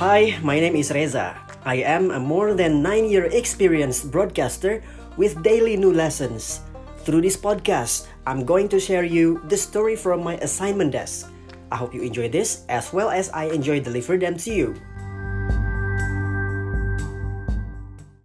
Hi, my name is Rheza. I am a more than 9 year experienced broadcaster with daily new lessons. Through this podcast, I'm going to share you the story from my assignment desk. I hope you enjoy this as well as I enjoy delivering them to you.